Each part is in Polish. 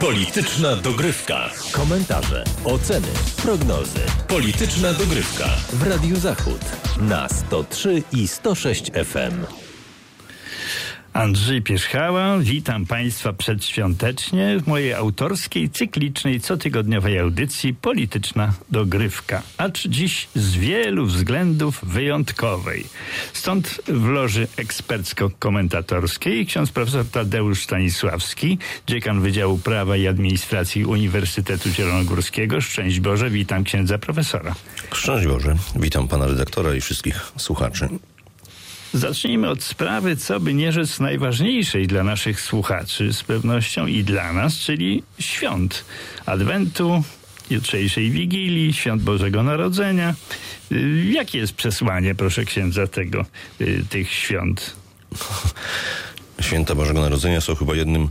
Polityczna dogrywka. Komentarze, oceny, prognozy. Polityczna dogrywka w Radiu Zachód na 103 i 106 FM. Andrzej Pierzchała, witam Państwa przedświątecznie w mojej autorskiej, cyklicznej, cotygodniowej audycji Polityczna Dogrywka, acz dziś z wielu względów wyjątkowej. Stąd w loży ekspercko-komentatorskiej ksiądz profesor Tadeusz Stanisławski, dziekan Wydziału Prawa i Administracji Uniwersytetu Zielonogórskiego. Szczęść Boże, witam księdza profesora. Szczęść Boże, witam pana redaktora i wszystkich słuchaczy. Zacznijmy od sprawy, co by nie rzec najważniejszej dla naszych słuchaczy z pewnością i dla nas, czyli świąt Adwentu, jutrzejszej Wigilii, Świąt Bożego Narodzenia. Y, jakie jest przesłanie, proszę księdza, tego, y, tych świąt? Święta Bożego Narodzenia są chyba jednym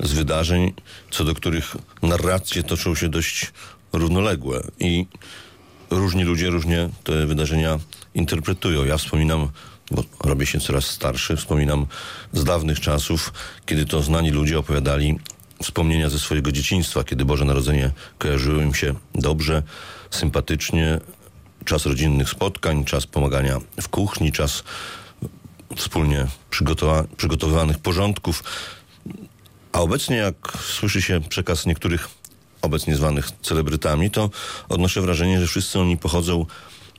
z wydarzeń, co do których narracje toczą się dość równoległe i różni ludzie różnie te wydarzenia interpretują. Ja wspominam bo robię się coraz starszy. Wspominam z dawnych czasów, kiedy to znani ludzie opowiadali wspomnienia ze swojego dzieciństwa, kiedy Boże Narodzenie kojarzyło im się dobrze, sympatycznie. Czas rodzinnych spotkań, czas pomagania w kuchni, czas wspólnie przygotowa- przygotowywanych porządków. A obecnie, jak słyszy się przekaz niektórych obecnie zwanych celebrytami, to odnoszę wrażenie, że wszyscy oni pochodzą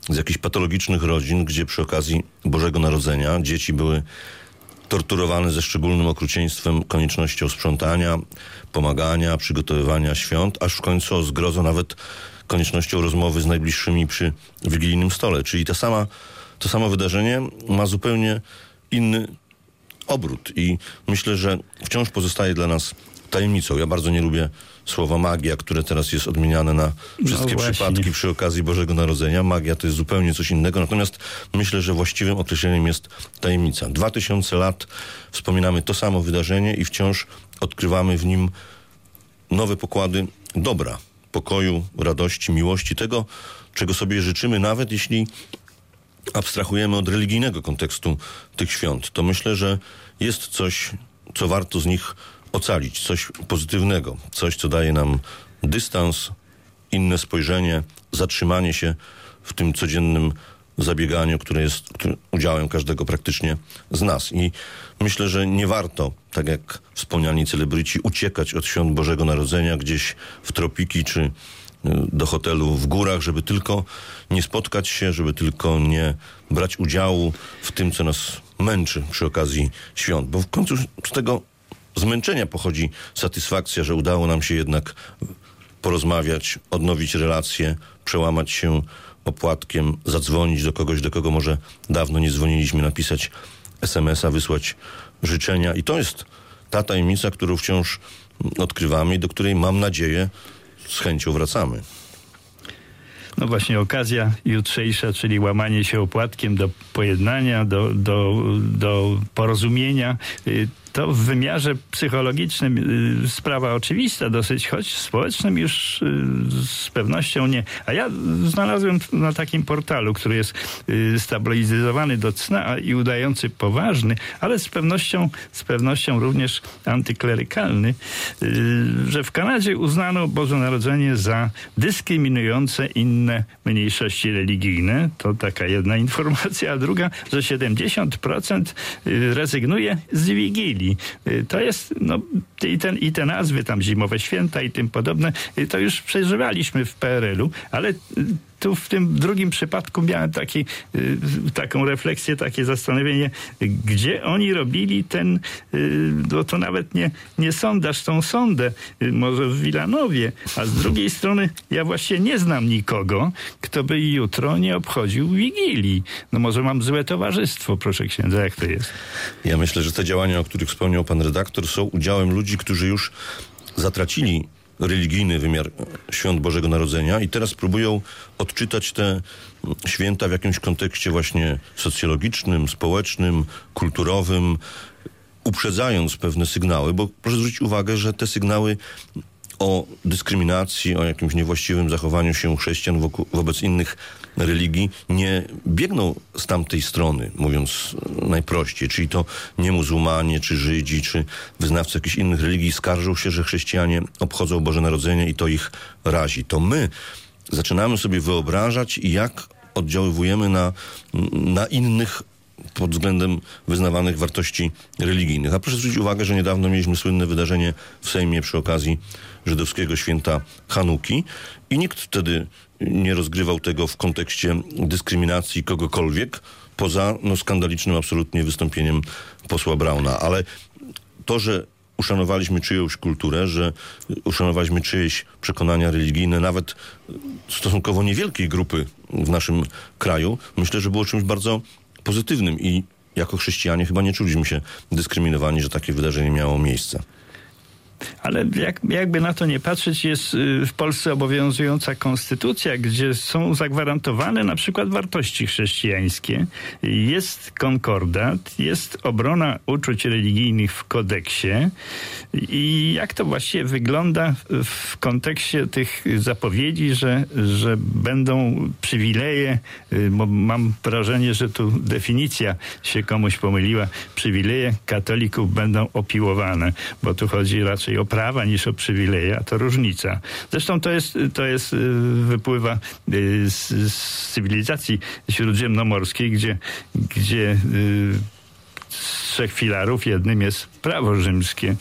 z jakichś patologicznych rodzin, gdzie przy okazji Bożego Narodzenia dzieci były torturowane ze szczególnym okrucieństwem, koniecznością sprzątania, pomagania, przygotowywania świąt, aż w końcu o zgrozo nawet koniecznością rozmowy z najbliższymi przy wigilijnym stole. Czyli ta sama, to samo wydarzenie ma zupełnie inny obrót i myślę, że wciąż pozostaje dla nas tajemnicą. Ja bardzo nie lubię słowa magia, które teraz jest odmieniane na wszystkie No przypadki przy okazji Bożego Narodzenia. Magia to jest zupełnie coś innego, natomiast myślę, że właściwym określeniem jest tajemnica. Dwa tysiące lat wspominamy to samo wydarzenie i wciąż odkrywamy w nim nowe pokłady dobra, pokoju, radości, miłości, tego, czego sobie życzymy, nawet jeśli abstrahujemy od religijnego kontekstu tych świąt, to myślę, że jest coś, co warto z nich ocalić, coś pozytywnego, coś, co daje nam dystans, inne spojrzenie, zatrzymanie się w tym codziennym zabieganiu, które jest które udziałem każdego praktycznie z nas. I myślę, że nie warto, tak jak wspomniani celebryci, uciekać od świąt Bożego Narodzenia gdzieś w tropiki czy y, do hotelu w górach, żeby tylko nie spotkać się, żeby tylko nie brać udziału w tym, co nas męczy przy okazji świąt. Bo w końcu z tego zmęczenia pochodzi satysfakcja, że udało nam się jednak porozmawiać, odnowić relacje, przełamać się opłatkiem, zadzwonić do kogoś, do kogo może dawno nie dzwoniliśmy, napisać SMS-a, wysłać życzenia. I to jest ta tajemnica, którą wciąż odkrywamy i do której mam nadzieję z chęcią wracamy. No właśnie okazja jutrzejsza, czyli łamanie się opłatkiem do pojednania, do, do, do porozumienia. To w wymiarze psychologicznym y, sprawa oczywista dosyć, choć w społecznym już y, z pewnością nie. A ja znalazłem na takim portalu, który jest y, stabilizowany do cna i udający poważny, ale z pewnością, z pewnością również antyklerykalny, że w Kanadzie uznano Boże Narodzenie za dyskryminujące inne mniejszości religijne. To taka jedna informacja, a druga, że 70% rezygnuje z Wigilii. Y, to jest, no, i, ten, i te nazwy tam, zimowe święta i tym podobne, y, to już przeżywaliśmy w PRL-u, ale y, tu w tym drugim przypadku miałem taki, taką refleksję, takie zastanowienie, gdzie oni robili ten, no to nawet nie, nie sondaż, tą sondę, może w Wilanowie, a z drugiej strony ja właśnie nie znam nikogo, kto by jutro nie obchodził Wigilii. No może mam złe towarzystwo, proszę księdza, jak to jest? Ja myślę, że te działania, o których wspomniał pan redaktor, są udziałem ludzi, którzy już zatracili religijny wymiar świąt Bożego Narodzenia i teraz próbują odczytać te święta w jakimś kontekście właśnie socjologicznym, społecznym, kulturowym, uprzedzając pewne sygnały, bo proszę zwrócić uwagę, że te sygnały o dyskryminacji, o jakimś niewłaściwym zachowaniu się chrześcijan wobec innych religii nie biegną z tamtej strony, mówiąc najprościej, czyli to nie muzułmanie, czy Żydzi, czy wyznawcy jakichś innych religii skarżą się, że chrześcijanie obchodzą Boże Narodzenie i to ich razi. To my zaczynamy sobie wyobrażać, jak oddziaływujemy na, na innych pod względem wyznawanych wartości religijnych. A proszę zwrócić uwagę, że niedawno mieliśmy słynne wydarzenie w Sejmie przy okazji żydowskiego święta Hanuki i nikt wtedy nie rozgrywał tego w kontekście dyskryminacji kogokolwiek, poza no, skandalicznym absolutnie wystąpieniem posła Brauna. Ale to, że uszanowaliśmy czyjąś kulturę, że uszanowaliśmy czyjeś przekonania religijne, nawet stosunkowo niewielkiej grupy w naszym kraju, myślę, że było czymś bardzo pozytywnym i jako chrześcijanie chyba nie czuliśmy się dyskryminowani, że takie wydarzenie miało miejsce. Ale jak, jakby na to nie patrzeć, jest y, w Polsce obowiązująca konstytucja, gdzie są zagwarantowane na przykład wartości chrześcijańskie. Jest konkordat, jest obrona uczuć religijnych w kodeksie. I jak to właściwie wygląda w kontekście tych zapowiedzi, że, że będą przywileje, y, bo mam wrażenie, że tu definicja się komuś pomyliła, przywileje katolików będą opiłowane, bo tu chodzi raczej raczej o prawa niż o przywileje, to różnica. Zresztą to jest, to jest y, wypływa y, z, z cywilizacji śródziemnomorskiej, gdzie, gdzie y, z trzech filarów jednym jest prawo rzymskie.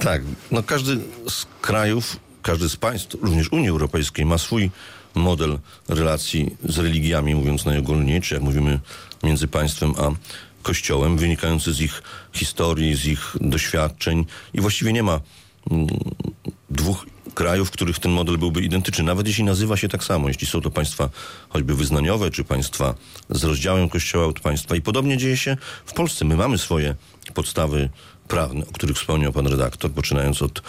Tak, no każdy z krajów, każdy z państw, również Unii Europejskiej ma swój model relacji z religiami, mówiąc najogólniej, czy jak mówimy między państwem a Kościołem, wynikający z ich historii, z ich doświadczeń i właściwie nie ma mm, dwóch krajów, w których ten model byłby identyczny, nawet jeśli nazywa się tak samo, jeśli są to państwa choćby wyznaniowe, czy państwa z rozdziałem Kościoła od państwa. I podobnie dzieje się w Polsce. My mamy swoje podstawy prawne, o których wspomniał pan redaktor, poczynając od y,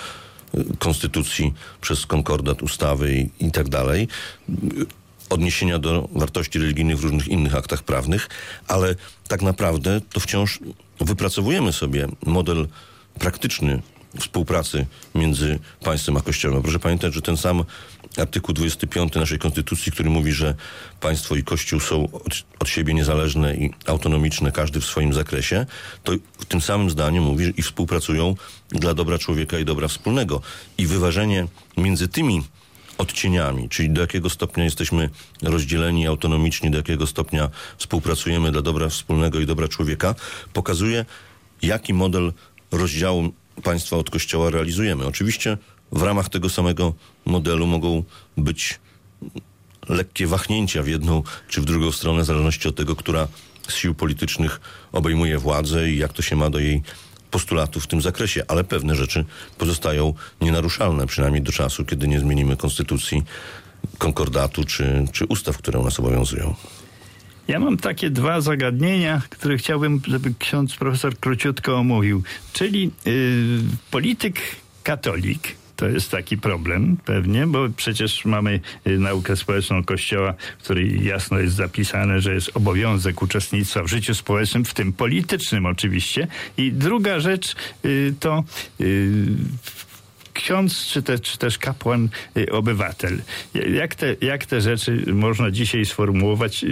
konstytucji, przez konkordat, ustawy i, i tak dalej odniesienia do wartości religijnych w różnych innych aktach prawnych, ale tak naprawdę to wciąż wypracowujemy sobie model praktyczny współpracy między państwem a Kościołem. Proszę pamiętać, że ten sam artykuł 25 naszej Konstytucji, który mówi, że państwo i Kościół są od, od, siebie niezależne i autonomiczne, każdy w swoim zakresie, to w tym samym zdaniu mówi, że i współpracują dla dobra człowieka i dobra wspólnego. I wyważenie między tymi odcieniami, czyli do jakiego stopnia jesteśmy rozdzieleni autonomicznie, do jakiego stopnia współpracujemy dla dobra wspólnego i dobra człowieka, pokazuje, jaki model rozdziału państwa od kościoła realizujemy. Oczywiście w ramach tego samego modelu mogą być lekkie wahnięcia w jedną czy w drugą stronę, w zależności od tego, która z sił politycznych obejmuje władzę i jak to się ma do jej postulatów w tym zakresie, ale pewne rzeczy pozostają nienaruszalne, przynajmniej do czasu, kiedy nie zmienimy konstytucji, konkordatu czy, czy ustaw, które nas obowiązują. Ja mam takie dwa zagadnienia, które chciałbym, żeby ksiądz profesor króciutko omówił. Czyli yy, polityk katolik, to jest taki problem pewnie, bo przecież mamy y, naukę społeczną Kościoła, w której jasno jest zapisane, że jest obowiązek uczestnictwa w życiu społecznym, w tym politycznym oczywiście. I druga rzecz y, to y, ksiądz, czy, te, czy też kapłan, obywatel. Jak te, jak te rzeczy można dzisiaj sformułować,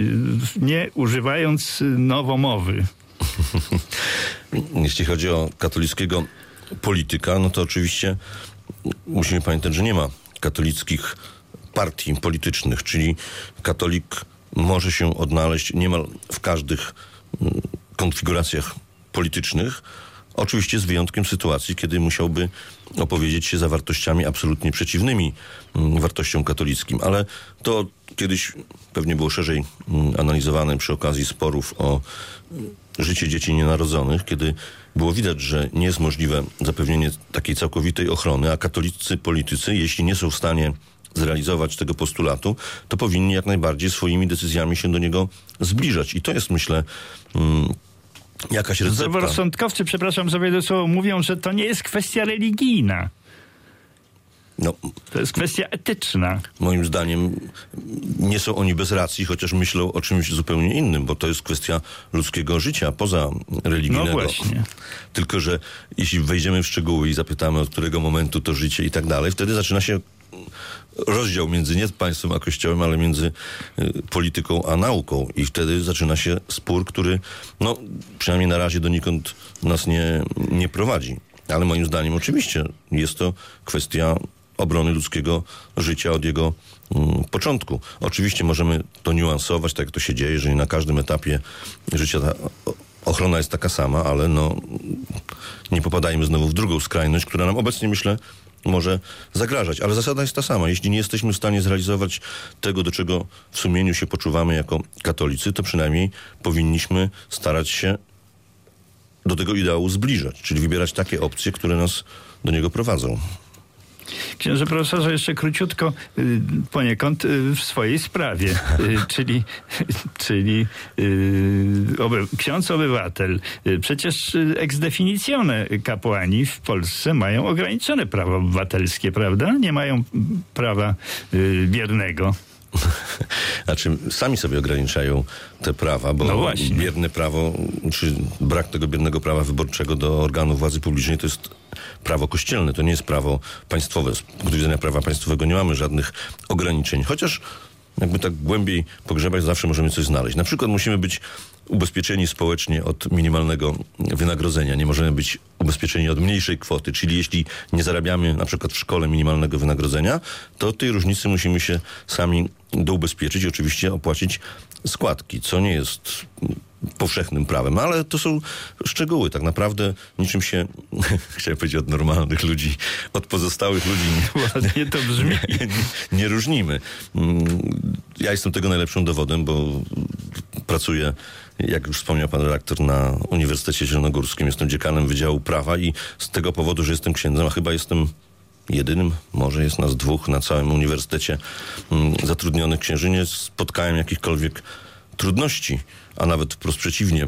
nie używając nowomowy? Jeśli chodzi o katolickiego polityka, no to oczywiście musimy pamiętać, że nie ma katolickich partii politycznych, czyli katolik może się odnaleźć niemal w każdych mm, konfiguracjach politycznych, oczywiście z wyjątkiem sytuacji, kiedy musiałby opowiedzieć się za wartościami absolutnie przeciwnymi mm, wartościom katolickim. Ale to kiedyś pewnie było szerzej mm, analizowane przy okazji sporów o życie dzieci nienarodzonych, kiedy było widać, że nie jest możliwe zapewnienie takiej całkowitej ochrony, a katolicy politycy, jeśli nie są w stanie zrealizować tego postulatu, to powinni jak najbardziej swoimi decyzjami się do niego zbliżać. I to jest, myślę, mm, jakaś recepta. Zdroworozsądkowcy, przepraszam za wiele słowo, mówią, że to nie jest kwestia religijna. No, To jest kwestia etyczna. moim zdaniem nie są oni bez racji, chociaż myślą o czymś zupełnie innym, bo to jest kwestia ludzkiego życia poza religijnego. No właśnie. Tylko, że jeśli wejdziemy w szczegóły i zapytamy, od którego momentu to życie i tak dalej, wtedy zaczyna się rozdział między nie państwem a kościołem, ale między y, polityką a nauką. I wtedy zaczyna się spór, który, no, przynajmniej na razie donikąd nas nie, nie prowadzi. Ale moim zdaniem oczywiście jest to kwestia obrony ludzkiego życia od jego mm, początku. Oczywiście możemy to niuansować, tak jak to się dzieje, że nie na każdym etapie życia ta ochrona jest taka sama, ale no, nie popadajmy znowu w drugą skrajność, która nam obecnie, myślę, może zagrażać. Ale zasada jest ta sama. Jeśli nie jesteśmy w stanie zrealizować tego, do czego w sumieniu się poczuwamy jako katolicy, to przynajmniej powinniśmy starać się do tego ideału zbliżać, czyli wybierać takie opcje, które nas do niego prowadzą. Księże profesorze, jeszcze króciutko y, poniekąd y, w swojej sprawie, y, czyli, czyli oby, ksiądz obywatel. Przecież ex definitione kapłani w Polsce mają ograniczone prawa obywatelskie, prawda? Nie mają prawa biernego. Znaczy, sami sobie ograniczają te prawa, bo No bierne prawo, czy brak tego biernego prawa wyborczego do organów władzy publicznej to jest prawo kościelne, to nie jest prawo państwowe. Z punktu widzenia prawa państwowego nie mamy żadnych ograniczeń, chociaż jakby tak głębiej pogrzebać, zawsze możemy coś znaleźć. Na przykład musimy być ubezpieczeni społecznie od minimalnego wynagrodzenia. Nie możemy być ubezpieczeni od mniejszej kwoty, czyli jeśli nie zarabiamy na przykład w szkole minimalnego wynagrodzenia, to tej różnicy musimy się sami doubezpieczyć i oczywiście opłacić składki, co nie jest powszechnym prawem, ale to są szczegóły. Tak naprawdę niczym się, chciałem powiedzieć od normalnych ludzi, od pozostałych ludzi nie, Ładnie to brzmi. nie, nie różnimy. Mm, Ja jestem tego najlepszym dowodem, bo pracuję, jak już wspomniał pan redaktor, na Uniwersytecie Zielonogórskim. Jestem dziekanem Wydziału Prawa i z tego powodu, że jestem księdzem, a chyba jestem jedynym, może jest nas dwóch na całym uniwersytecie mm, zatrudnionych księży, nie spotkałem jakichkolwiek trudności, a nawet wprost przeciwnie,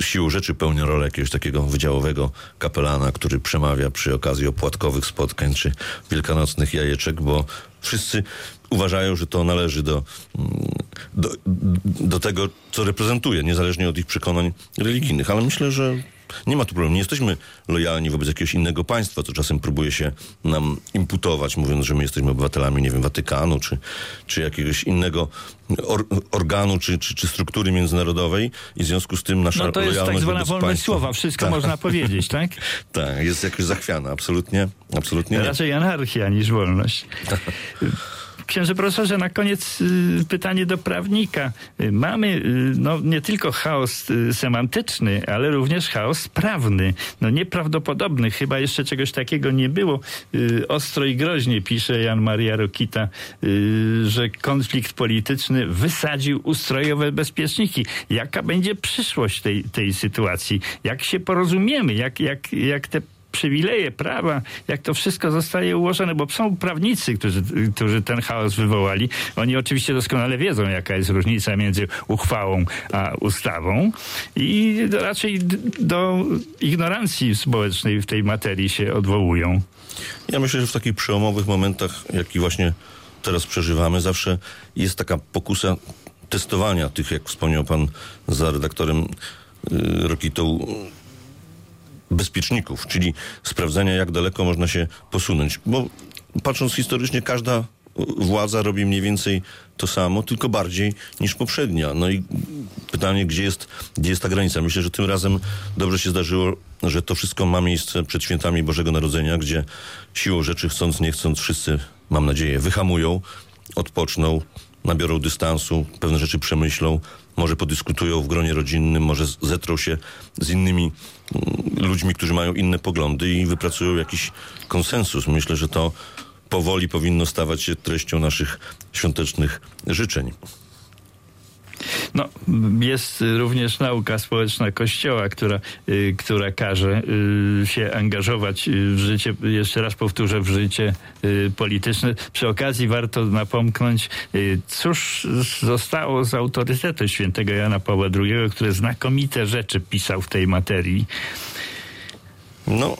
siłą rzeczy pełnię rolę jakiegoś takiego wydziałowego kapelana, który przemawia przy okazji opłatkowych spotkań czy wielkanocnych jajeczek, bo wszyscy uważają, że to należy do, mm, do, do tego, co reprezentuje, niezależnie od ich przekonań religijnych. Ale myślę, że nie ma tu problemu. Nie jesteśmy lojalni wobec jakiegoś innego państwa, co czasem próbuje się nam imputować, mówiąc, że my jesteśmy obywatelami, nie wiem, Watykanu, czy, czy jakiegoś innego or, organu, czy, czy, czy struktury międzynarodowej i w związku z tym nasza No to jest tak zwana wolność państwa- słowa, wszystko Tak. można powiedzieć, tak? Tak, jest jakoś zachwiana, absolutnie, absolutnie nie. Raczej anarchia niż wolność. Księże profesorze, na koniec y, pytanie do prawnika. Y, Mamy y, no, nie tylko chaos semantyczny, ale również chaos prawny. No nieprawdopodobny, chyba jeszcze czegoś takiego nie było. Ostro i groźnie pisze Jan Maria Rokita, że konflikt polityczny wysadził ustrojowe bezpieczniki. Jaka będzie przyszłość tej, tej sytuacji? Jak się porozumiemy? Jak, jak, jak te przywileje, prawa, jak to wszystko zostaje ułożone, bo są prawnicy, którzy, którzy ten chaos wywołali. Oni oczywiście doskonale wiedzą, jaka jest różnica między uchwałą a ustawą i raczej do ignorancji społecznej w tej materii się odwołują. Ja myślę, że w takich przełomowych momentach, jaki właśnie teraz przeżywamy, zawsze jest taka pokusa testowania tych, jak wspomniał pan za redaktorem y, Rokitą, bezpieczników, czyli sprawdzania, jak daleko można się posunąć. Bo patrząc historycznie, każda władza robi mniej więcej to samo, tylko bardziej niż poprzednia. No i pytanie, gdzie jest, gdzie jest ta granica? Myślę, że tym razem dobrze się zdarzyło, że to wszystko ma miejsce przed świętami Bożego Narodzenia, gdzie siłą rzeczy, chcąc, nie chcąc, wszyscy, mam nadzieję, wyhamują, odpoczną, nabiorą dystansu, pewne rzeczy przemyślą, może podyskutują w gronie rodzinnym, może zetrą się z innymi mm, ludźmi, którzy mają inne poglądy i wypracują jakiś konsensus. Myślę, że to powoli powinno stawać się treścią naszych świątecznych życzeń. No, jest również nauka społeczna Kościoła, która, y, która każe y, się angażować y, w życie, jeszcze raz powtórzę, w życie polityczne. Przy okazji warto napomknąć, cóż zostało z autorytetu świętego Jana Pawła II, który znakomite rzeczy pisał w tej materii. No,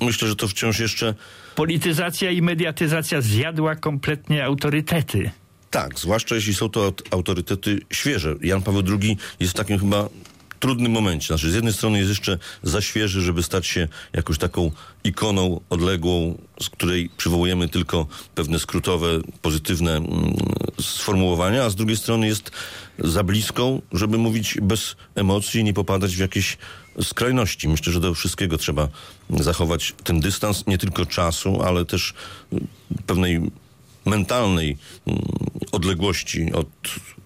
myślę, że to wciąż jeszcze Polityzacja i mediatyzacja zjadła kompletnie autorytety. Tak, zwłaszcza jeśli są to aut- autorytety świeże. Jan Paweł II jest w takim chyba trudnym momencie. Znaczy, z jednej strony jest jeszcze za świeży, żeby stać się jakąś taką ikoną odległą, z której przywołujemy tylko pewne skrótowe, pozytywne mm, sformułowania, a z drugiej strony jest za bliską, żeby mówić bez emocji i nie popadać w jakieś skrajności. Myślę, że do wszystkiego trzeba zachować ten dystans, nie tylko czasu, ale też mm, pewnej mentalnej mm, odległości od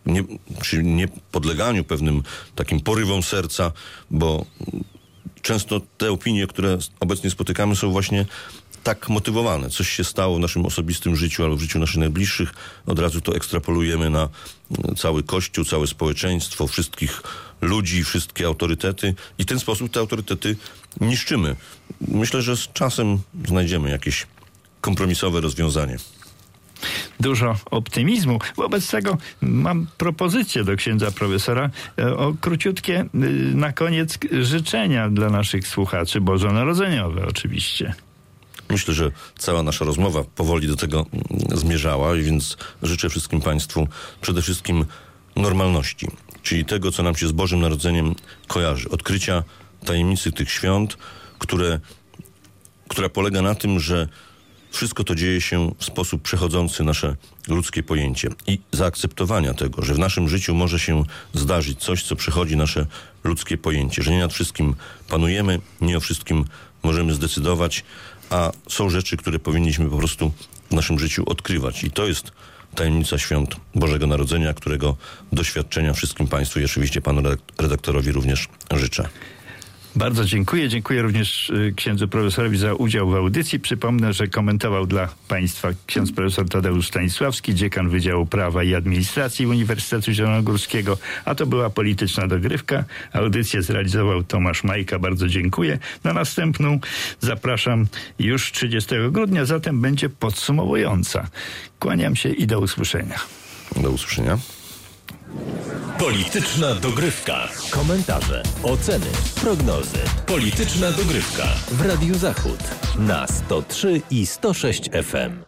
nie, przy niepodleganiu pewnym takim porywom serca, bo często te opinie, które obecnie spotykamy, są właśnie tak motywowane. Coś się stało w naszym osobistym życiu albo w życiu naszych najbliższych, od razu to ekstrapolujemy na cały kościół, całe społeczeństwo, wszystkich ludzi, wszystkie autorytety i w ten sposób te autorytety niszczymy. Myślę, że z czasem znajdziemy jakieś kompromisowe rozwiązanie. Dużo optymizmu. Wobec tego mam propozycję do księdza profesora e, o króciutkie y, na koniec życzenia dla naszych słuchaczy bożonarodzeniowe oczywiście. Myślę, że cała nasza rozmowa powoli do tego mm, zmierzała, więc życzę wszystkim Państwu przede wszystkim normalności, czyli tego, co nam się z Bożym Narodzeniem kojarzy. Odkrycia tajemnicy tych świąt, które, która polega na tym, że wszystko to dzieje się w sposób przechodzący nasze ludzkie pojęcie i zaakceptowania tego, że w naszym życiu może się zdarzyć coś, co przechodzi nasze ludzkie pojęcie, że nie nad wszystkim panujemy, nie o wszystkim możemy zdecydować, a są rzeczy, które powinniśmy po prostu w naszym życiu odkrywać. I to jest tajemnica świąt Bożego Narodzenia, którego doświadczenia wszystkim Państwu i oczywiście Panu redak- redaktorowi również życzę. Bardzo dziękuję. Dziękuję również y, księdzu profesorowi za udział w audycji. Przypomnę, że komentował dla Państwa ksiądz profesor Tadeusz Stanisławski, dziekan Wydziału Prawa i Administracji Uniwersytetu Zielonogórskiego, a to była polityczna dogrywka. Audycję zrealizował Tomasz Majka. Bardzo dziękuję. Na następną zapraszam już 30 grudnia, zatem będzie podsumowująca. Kłaniam się i do usłyszenia. Do usłyszenia. Polityczna dogrywka. Komentarze, oceny, prognozy. Polityczna dogrywka w Radiu Zachód na 103 i 106 FM.